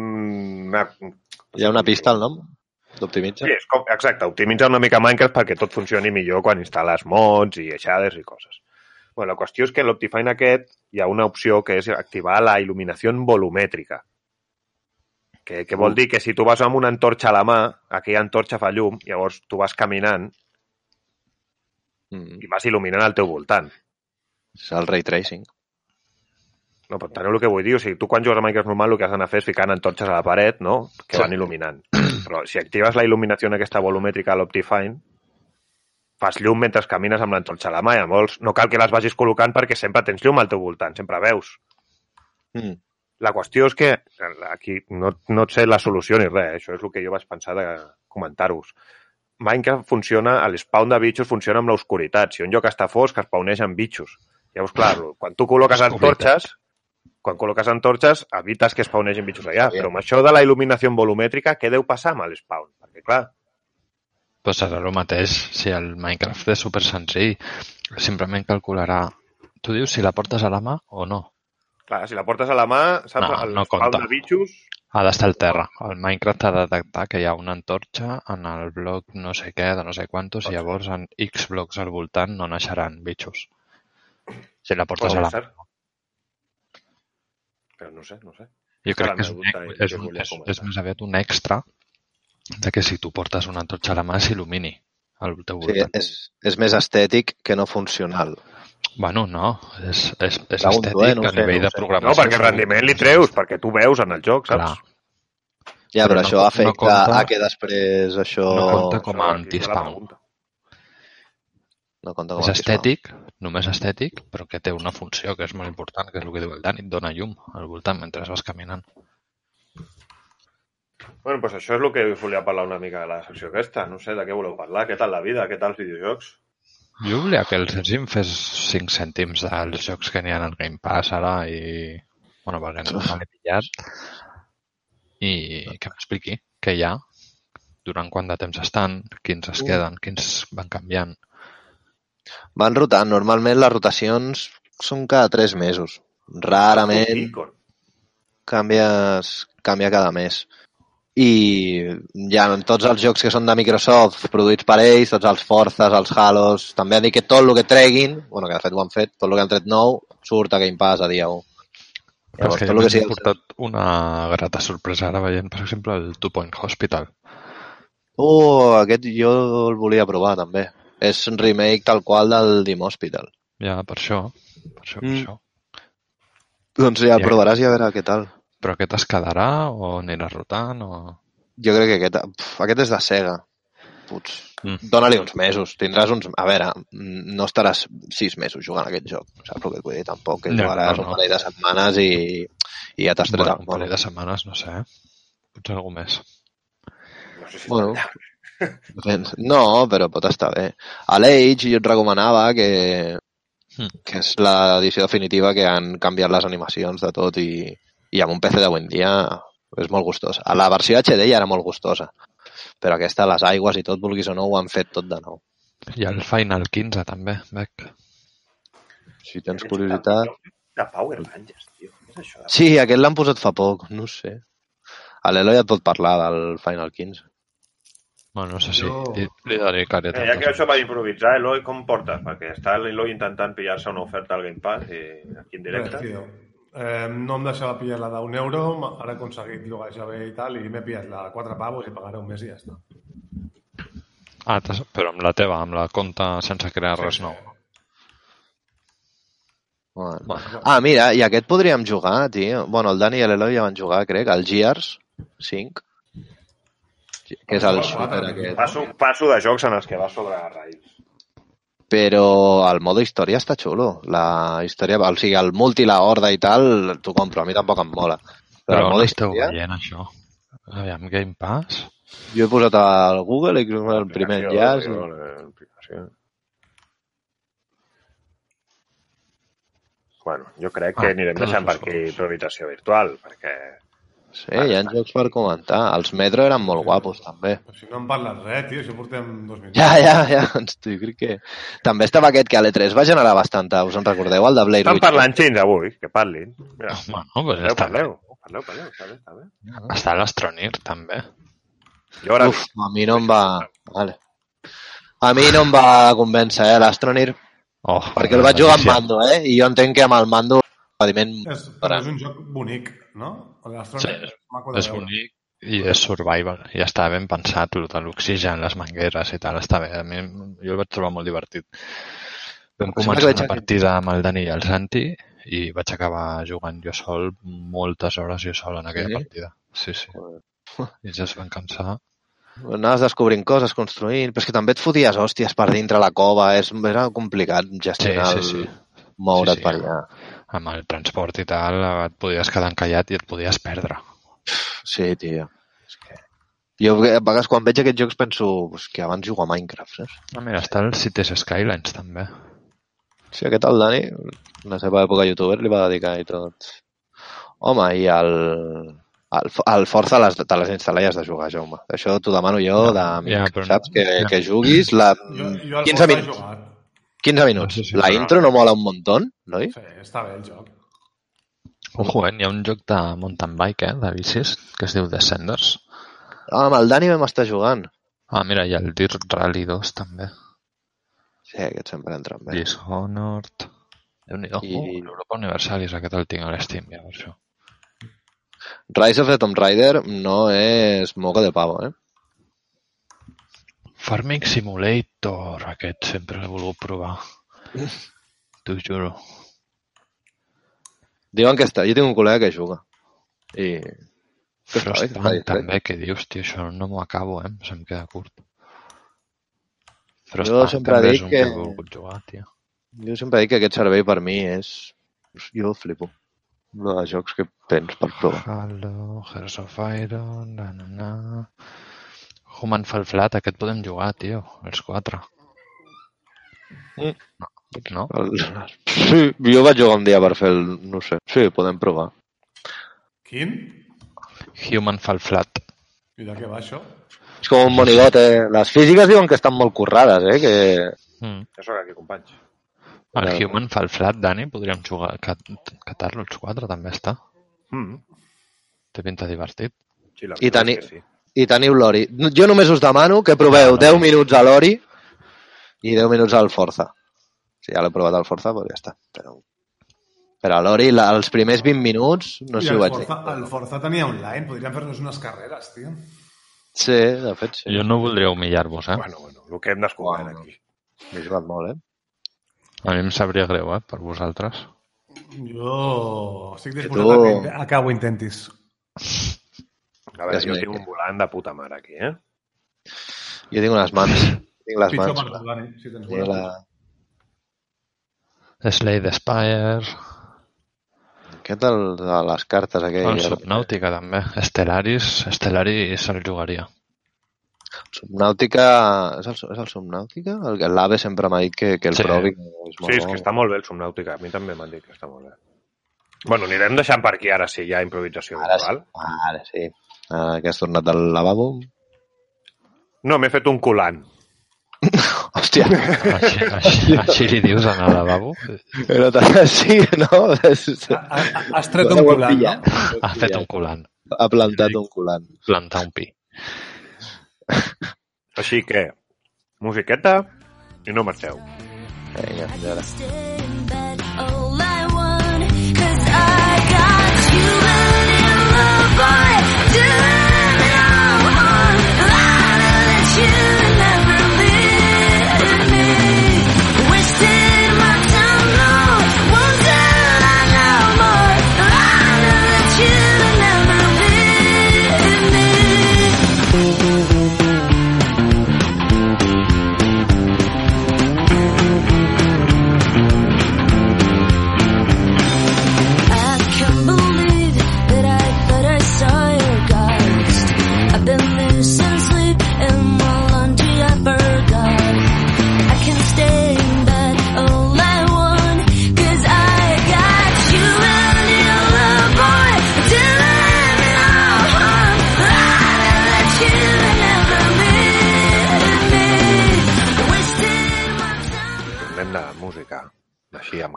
una, Hi ha una pista al nom d'Optimitza? Sí, és com, exacte, optimitza una mica Minecraft perquè tot funcioni millor quan instal·les mods i shaders i coses. Bueno, la qüestió és que en l'Optifine aquest hi ha una opció que és activar la il·luminació volumètrica. Que, que vol dir que si tu vas amb una antorxa a la mà, aquella antorxa fa llum, llavors tu vas caminant Mm. i vas il·luminant al teu voltant. És el ray tracing. No, però enteneu el que vull dir? O sigui, tu quan jugues a Minecraft normal el que has d'anar a fer és ficant antorxes a la paret, no?, que Sí. van il·luminant. Però si actives la il·luminació aquesta volumètrica a l'Optifine, fas llum mentre camines amb l'antorxa a la mà, llavors no cal que les vagis col·locant perquè sempre tens llum al teu voltant, sempre veus. Mm. La qüestió és que, aquí no, no et sé la solució ni res, eh? això és el que jo vaig pensar de comentar-vos. Minecraft funciona, l'espawn de bitxos funciona amb l'oscuritat. Si un lloc està fosc, es pauneixen bitxos. Llavors, clar, quan tu col·loques antorxes, quan col·loques antorxes, evites que es paunegin bitxos allà. Sí. Però amb això de la il·luminació volumètrica, què deu passar amb l'espawn? Perquè, clar, Pues serà el mateix si el Minecraft és super senzill. Simplement calcularà... Tu dius si la portes a la mà o no. clar si la portes a la mà, saps? No, el no spawn compta. de bitxos... Ha d'estar al terra. El Minecraft ha de detectar que hi ha una antorxa en el bloc no sé què, de no sé quantos, i llavors en X blocs al voltant no naixeran bitxos. Si la portes Pot a la ser. Però no sé, no sé. Jo crec que és, un, és, un, és, és més aviat un extra de que si tu portes una antorxa a la mà s'il·lumini al teu Sí, voltant. és, és més estètic que no funcional. Bueno, no, és, és, és Pregunto, estètic eh, no a sé, nivell no de programació. No, perquè el rendiment li treus, perquè tu veus en el joc, saps? Clar, Ja, Però però, no- això no afecta compta- a que després això... no compta com a Això, aquí és la anti-spawn. pregunta. No compta com És estètic, només estètic, però que té una funció que és molt important, que és el que diu el Dani, et dona llum al voltant mentre vas caminant. Bueno, doncs això és el que volia parlar una mica de la secció aquesta. No sé, de què voleu parlar? Què tal la vida? Què tal els videojocs? Jo volia que el Sergi em fes 5 cèntims dels jocs que n'hi ha al Game Pass ara i... Bueno, perquè no me l'he pillat. I que m'expliqui què hi ha, durant quant de temps estan, quins es queden, quins van canviant. Van rotant. Normalment les rotacions són cada tres mesos. Rarament canvies, canvia cada mes. I ja en tots els jocs que són de Microsoft, produïts per ells, tots els Forzas, els Halos, també han dit que tot el que treguin, bueno, que de fet ho han fet, tot el que han tret nou, surt a Game Pass a dia 1. Però és Llavors, que tot el que sigui... portat una grata sorpresa ara veient, per exemple, el Two Point Hospital. Oh, aquest jo el volia provar, també. És un remake tal qual del Dim Hospital. Ja, per això. Per això, per Mm. això. Doncs ja Ja. provaràs i a veure què tal. Però aquest es quedarà o anirà rotant o... Jo crec que aquest, pf, aquest és de Sega. Puts, Mm. dóna-li uns mesos. Tindràs uns... A veure, no estaràs sis mesos jugant a aquest joc. Saps el que et vull dir? Tampoc. Que Ja, jugaràs no, un no. parell de setmanes i, i ja t'has tret Bueno, el un mono. parell de setmanes, no sé. Potser algú més. No sé si Bueno. allà. No, però pot estar bé. A l'Age jo et recomanava que, Mm. que és l'edició definitiva que han canviat les animacions de tot i, i amb un PC d'avui en dia és molt gustosa. A la versió HD ja era molt gustosa, però aquesta, les aigües i tot, vulguis o no, ho han fet tot de nou. I el Final 15 també, Bec. Si tens curiositat... De Power Rangers, tio. Què és això? de- Sí, aquest l'han posat fa poc, no ho sé. A l'Eloi et pot parlar del Final 15. Bueno, no sé si Jo- li, li dedicaré Eh, ja que això va improvisar, Eloi, com portes? Perquè està l'Eloi intentant pillar-se una oferta al Game Pass i aquí en Res, directe. tio. Eh, no em deixava pillar la d'un euro, ara he aconseguit llogar bé i tal, i m'he pillat la de 4 pavos i pagaré un mes i ja està. Ah, però amb la teva, amb la compta sense crear res nou. Bueno. Bueno, Ah, mira, i aquest podríem jugar, tio. Bueno, el Dani i l'Eloi ja van jugar, crec, el Gears 5, que és el shooter aquest. Passo, passo de jocs en els que va sobre rails. Però el modo història està xulo. La història, o sigui, el multi, la horda i tal, t'ho compro. A mi tampoc em mola. Però, però el modo esteu història, veient això? Aviam, Game Pass? jo he posat al Google i el primer enllaç. Bueno, jo crec Ah, que anirem deixant per aquí prohibitació virtual, perquè Sí, hi ha jocs per comentar. Els Metro eren molt guapos, també. Però si no em parles res, tio, si portem dos minuts. Ja, ja, ja, <laughs> ens- jo crec que... També estava aquest que a l'E3 va generar bastanta, us en recordeu, el de Blade estan Witch? parlant xins avui, que parlin. Mira, Bueno, pues parleu, està bé. parleu, parleu, parleu, està bé, està bé. Està l'Astronir, també. Jo ara Uf, a mi no em va... Vale. A mi no em va convèncer, eh, l'Astronir, Oh, perquè el vaig jugar amb mando, eh? I jo entenc que amb el mando patiment És, és un joc bonic, no? Sí, és maco de És veure. bonic i és survival. I està ben pensat, el de l'oxigen, les mangueres i tal, està bé. A mi, jo el vaig trobar molt divertit. Vam començar una a- partida amb el Dani i el Santi i vaig acabar jugant jo sol moltes hores jo sol en aquella Sí? partida. Sí, sí. I ja es van cansar. Anaves descobrint coses, construint, però és que també et foties hòsties per dintre la cova, és, era complicat gestionar, Sí, sí, sí. el- moure't Sí, sí. per allà. Amb el transport i tal, et podies quedar encallat i et podies perdre. Sí, tio. És que... Jo a vegades quan veig aquests jocs penso pues, que abans jugo a Minecraft, saps? Ah, mira, està el Cities Skylines també. Sí, aquest el Dani, en la seva època youtuber, li va dedicar i tot. Home, i el, el, el Forza les, te les instal·la i has de jugar, Jaume. Això t'ho demano jo d'amic, ja, però saps? Que, ja. que juguis la... Jo, jo al 15 Forza he minuts. jugat. 15 minuts. No sé si La intro no mola un muntó, no? Sí, està bé el joc. Ojo, eh? Hi ha un joc de mountain bike, eh? De bicis, que es diu Descenders. Ah, amb el Dani vam estar jugant. Ah, mira, hi ha el Dirt Rally 2 també. Sí, aquest sempre entra bé. Dishonored... Déu-n'hi-do. I- I... Uh, Europa Universalis, aquest el tinc a l'Steam, ja, per això. Rise of the Tomb Raider no és moca de pavo, eh? Farming Simulator, aquest sempre l'he volgut provar. T'ho juro. Diuen que està... Jo tinc un col·lega que juga. I... Frostpunk també, que dius, tio, això no m'ho acabo, eh? Se'm queda curt. Jo Frostpunk sempre també dic és un que- que he volgut jugar, tio. Jo sempre dic que aquest servei per mi és... Jo flipo. No de jocs que tens per provar. Halo, Hearts of Iron, na, na, na... Human Fall Flat, aquest podem jugar, tio, els quatre. Mm. No? no? El... Sí, jo vaig jugar un dia per fer el... No sé. Sí, podem provar. Quin? Human Fall Flat. I de què va això? És com un monigot, eh? Les físiques diuen que estan molt currades, eh? Que... Mm. Jo sóc aquí, companys. El Claro. Human Fall Flat, Dani, podríem jugar, cat, catar-lo els quatre, també està. Mm. Té pinta divertit. Sí, la I teni- sí. I teniu l'Ori. Jo només us demano que proveu 10 minuts a l'Ori i 10 minuts al Forza. Si ja l'he provat al Forza, doncs ja està. Però Per a l'Ori, els primers 20 minuts, no sé si ho vaig Forza, dir. el Forza tenia online, podríem fer-nos unes carreres, tio. Sí, de fet, sí. Jo no voldria humillar-vos, eh? Bueno, bueno, el que hem descobert Bueno. aquí. M'he jugat molt, eh? A mi em sabria greu, eh, per vosaltres. Jo estic disposat tu- a que a que ho intentis. A veure, Ja jo tinc un volant de puta mare aquí, eh? Jo tinc unes mans. Tinc les Pitjor mans. per tu, Dani, si tens bona. la... Slade Spire, Aquest el, de les cartes aquell. el Subnautica també. Stellaris, Stellaris el jugaria. Subnàutica... És el, és el Subnàutica? L'AVE sempre m'ha dit que, que el Sí. provi. És molt Sí, és bo. que està molt bé el Subnàutica. A mi també m'han dit que està molt bé. Bueno, anirem deixant per aquí ara sí, hi ha improvisació Ara sí. Ara sí. Ara que has tornat al lavabo. No, m'he fet un colant. <laughs> Hòstia. Així, així, així li dius en el lavabo? Però tant, sí, no? Ha- ha- Has tret un culant, no? Ha fet un colant. Ha plantat un culant. Plantar un pi. Així que, musiqueta i no marxeu. Vinga, fins ara.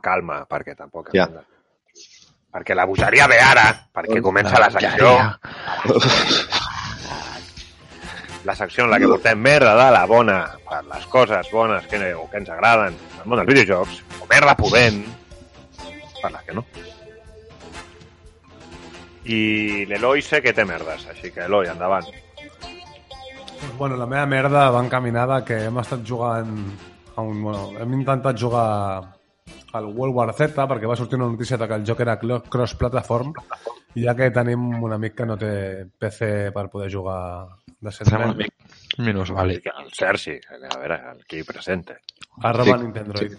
Calma, perquè tampoc... Ja. de- Perquè la bogeria ve ara, perquè comença la secció, la secció en la que portem merda de la bona per les coses bones que, o que ens agraden al món dels videojocs, o merda pudent per les que no. I l'Eloi sé que té merdes, així que Eloi, endavant. Doncs, Bueno, la meva merda va encaminada que hem estat jugant a un, bueno, hem intentat jugar al World War Z perquè va sortir una notícia de que el joc era cross-platform i ja que tenim un amic que no té PC per poder jugar Sembla un decentment, amic minusvàlid. El Sergi, a veure, el qui presente. arroba Sí, Nintendo. sí.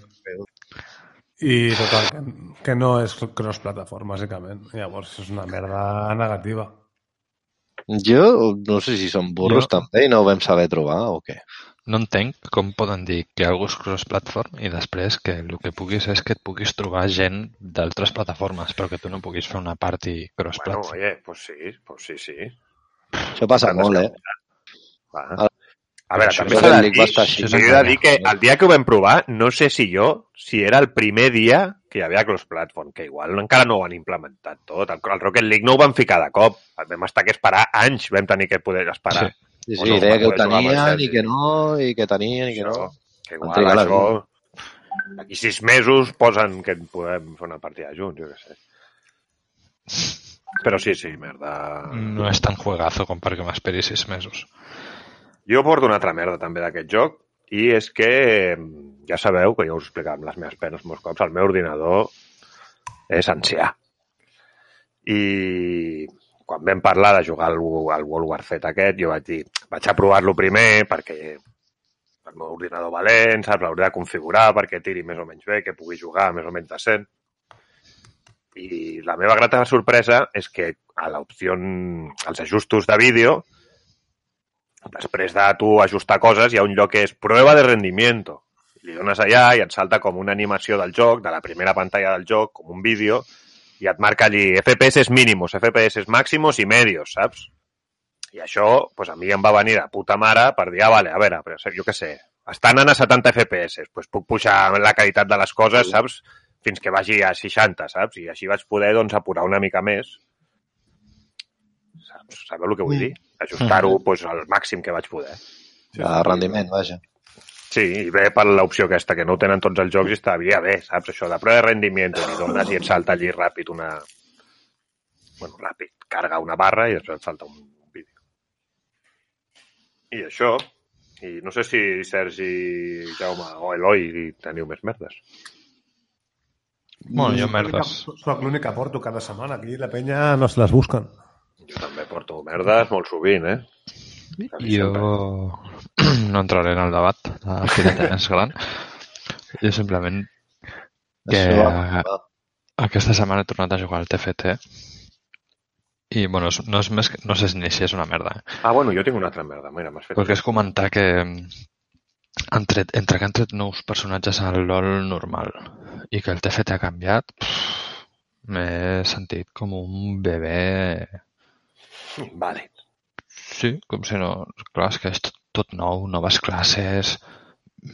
I total, que, que no és cross-platform, bàsicament. Llavors és una merda negativa. Jo no sé si són burros Jo- també i no ho vam saber trobar o què. No entenc com poden dir que algú és cross-platform i després que el que puguis és que et puguis trobar gent d'altres plataformes, però que tu no puguis fer una party Bueno, cross-platform. oye, pues sí, pues sí, sí. Això passa molt, eh? Va. A- A veure, també s'ha de el dir, així. s'ha de dir que el dia que ho vam provar, no sé si jo, si era el primer dia que hi havia cross-platform, que igual encara no ho han implementat tot. El, el Rocket League no ho van ficar de cop. Vam estar que esperar anys, vam tenir que poder esperar. Sí, O sí, no, deia que ho tenien i que no, i que tenien i que no. Això, que igual la això... D'aquí sis mesos posen que podem fer una partida junts, jo què sé. Però sí, sí, merda. No és tan juegazo com perquè m'esperi sis mesos. Jo porto una altra merda també d'aquest joc i és que ja sabeu que ja us amb les meves penes molts cops, el meu ordinador és ancià. I quan vam parlar de jugar al, al World War Z aquest, jo vaig dir, vaig a provar-lo primer perquè el meu ordinador valent, saps? L'hauré de configurar perquè tiri més o menys bé, que pugui jugar més o menys decent. I la meva grata sorpresa és que a l'opció, als ajustos de vídeo, després de tu ajustar coses, hi ha un lloc que és prueba de rendimiento. I li dones allà i et salta com una animació del joc, de la primera pantalla del joc, com un vídeo, i et marca allí FPS mínimos, FPS màximos i medios, saps? I això, pues a mi em va venir de puta mare per dir, ah, vale, a veure, però jo què sé, estan anant a 70 FPS, pues puc pujar la qualitat de les coses, saps? Fins que vagi a 60, saps? I així vaig poder, doncs, apurar una mica més. Saps? Sabeu el que vull dir? Ajustar-ho pues, al màxim que vaig poder. De rendiment, vaja. Sí, i ve per l'opció aquesta, que no ho tenen tots els jocs i està bé, bé, saps? Això de prova de rendiment, i dones i et salta allí ràpid una... Bueno, ràpid, carga una barra i després et salta un vídeo. I això, i no sé si Sergi, Jaume o Eloi teniu més merdes. Bueno, jo merdes. Soc l'únic que porto cada setmana. Aquí la penya no se les busquen. Jo també porto merdes molt sovint, eh? Jo <clears throat> no entraré en el debat de la té més gran. Jo simplement que aquesta setmana he tornat a jugar al TFT i, bueno, és- no és més que, no sé ni si és una merda, eh? Ah, bueno, jo tinc una altra merda. Mira, fet... Perquè és comentar que han tret, entre que han tret nous personatges al LoL normal i que el TFT ha canviat, m'he sentit com un bebè... Vale. Sí, com si no... Clar, és que és tot, tot nou, noves classes,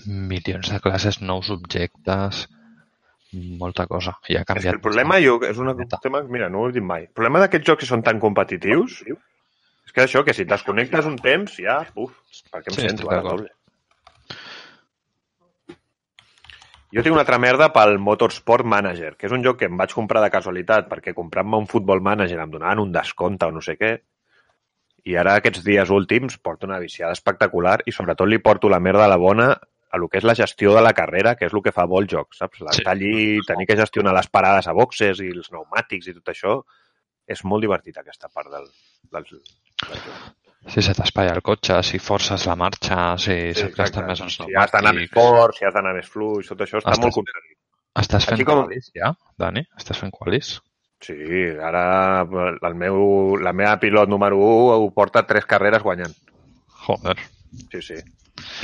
milions de classes, nous objectes, molta cosa. I ha És que canviat. el problema, jo, és un tema, mira, no ho he dit mai. El problema d'aquests jocs que són tan competitius és que això, que si et desconnectes un temps, ja, uf, per què em Sí, sento ara doble? Jo tinc una altra merda pel Motorsport Manager, que és un joc que em vaig comprar de casualitat perquè comprant-me un Football Manager em donaven un descompte o no sé què, i ara aquests dies últims porto una viciada espectacular i sobretot li porto la merda a la bona a lo que és la gestió de la carrera, que és el que fa molt jocs, saps? Sí. L'estar allí, tenir que gestionar les parades a boxes i els pneumàtics i tot això, és molt divertit aquesta part del, del, del joc. Si se t'espalla el cotxe, si forces la marxa, si sí, se't gasten més els Si has d'anar més fort, si has d'anar més fluix, tot això està Estàs- molt aconseguit. Estàs fent com- qualis ja, Dani? Estàs fent qualis? Sí, ara el meu, la meva pilot número 1 ho porta tres carreres guanyant. Joder. Sí, sí.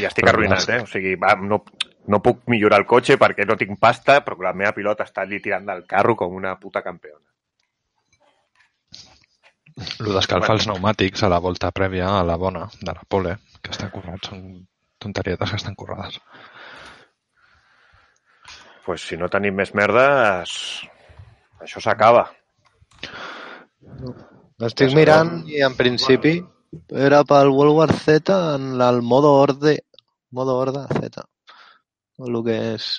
I estic Però arruïnat, eh? O sigui, va, no, no puc millorar el cotxe perquè no tinc pasta, però la meva pilota està allí tirant del carro com una puta campiona. Lo d'escalfar els pneumàtics a la volta prèvia a la bona de la pole, que estan currats, són tonterietes que estan currades. pues si no tenim més merdes, això s'acaba. L'estic mirant i en principi era pel World War Z en el modo horde, modo horde Z. El que és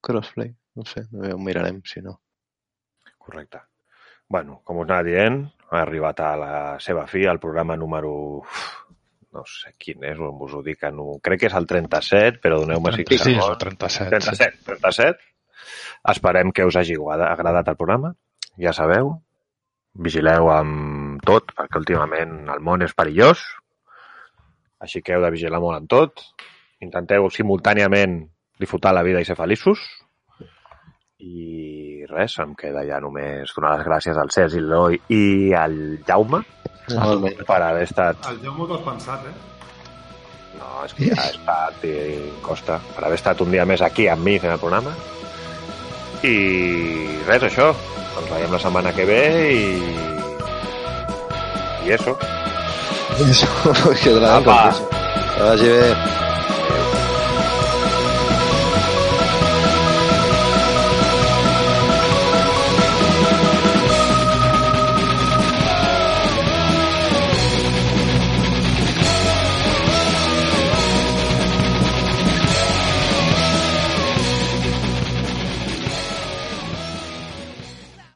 crossplay. No sé, ho mirarem, si no. Correcte. bueno, com us anava dient, ha arribat a la seva fi el programa número... No sé quin és, us ho dic, no... crec que és el 37, però doneu-me 5 36 o segons. 37. 37, 37. Esperem que us hagi agrada- agradat el programa. Ja sabeu, vigileu amb tot, perquè últimament el món és perillós. Així que heu de vigilar molt amb tot. Intenteu simultàniament disfrutar la vida i ser feliços. I res, em queda ja només donar les gràcies al Sergi, l'Eloi i al Jaume Igualment. per haver estat El Jaume t'ho has pensat, eh? No, és que ja he estat i costa per haver estat un dia més aquí amb mi fent el programa. I res, això. Ens veiem la setmana que ve i... I eso. <laughs> Que la den Apa. contigo. Que vagi bé. Adéu.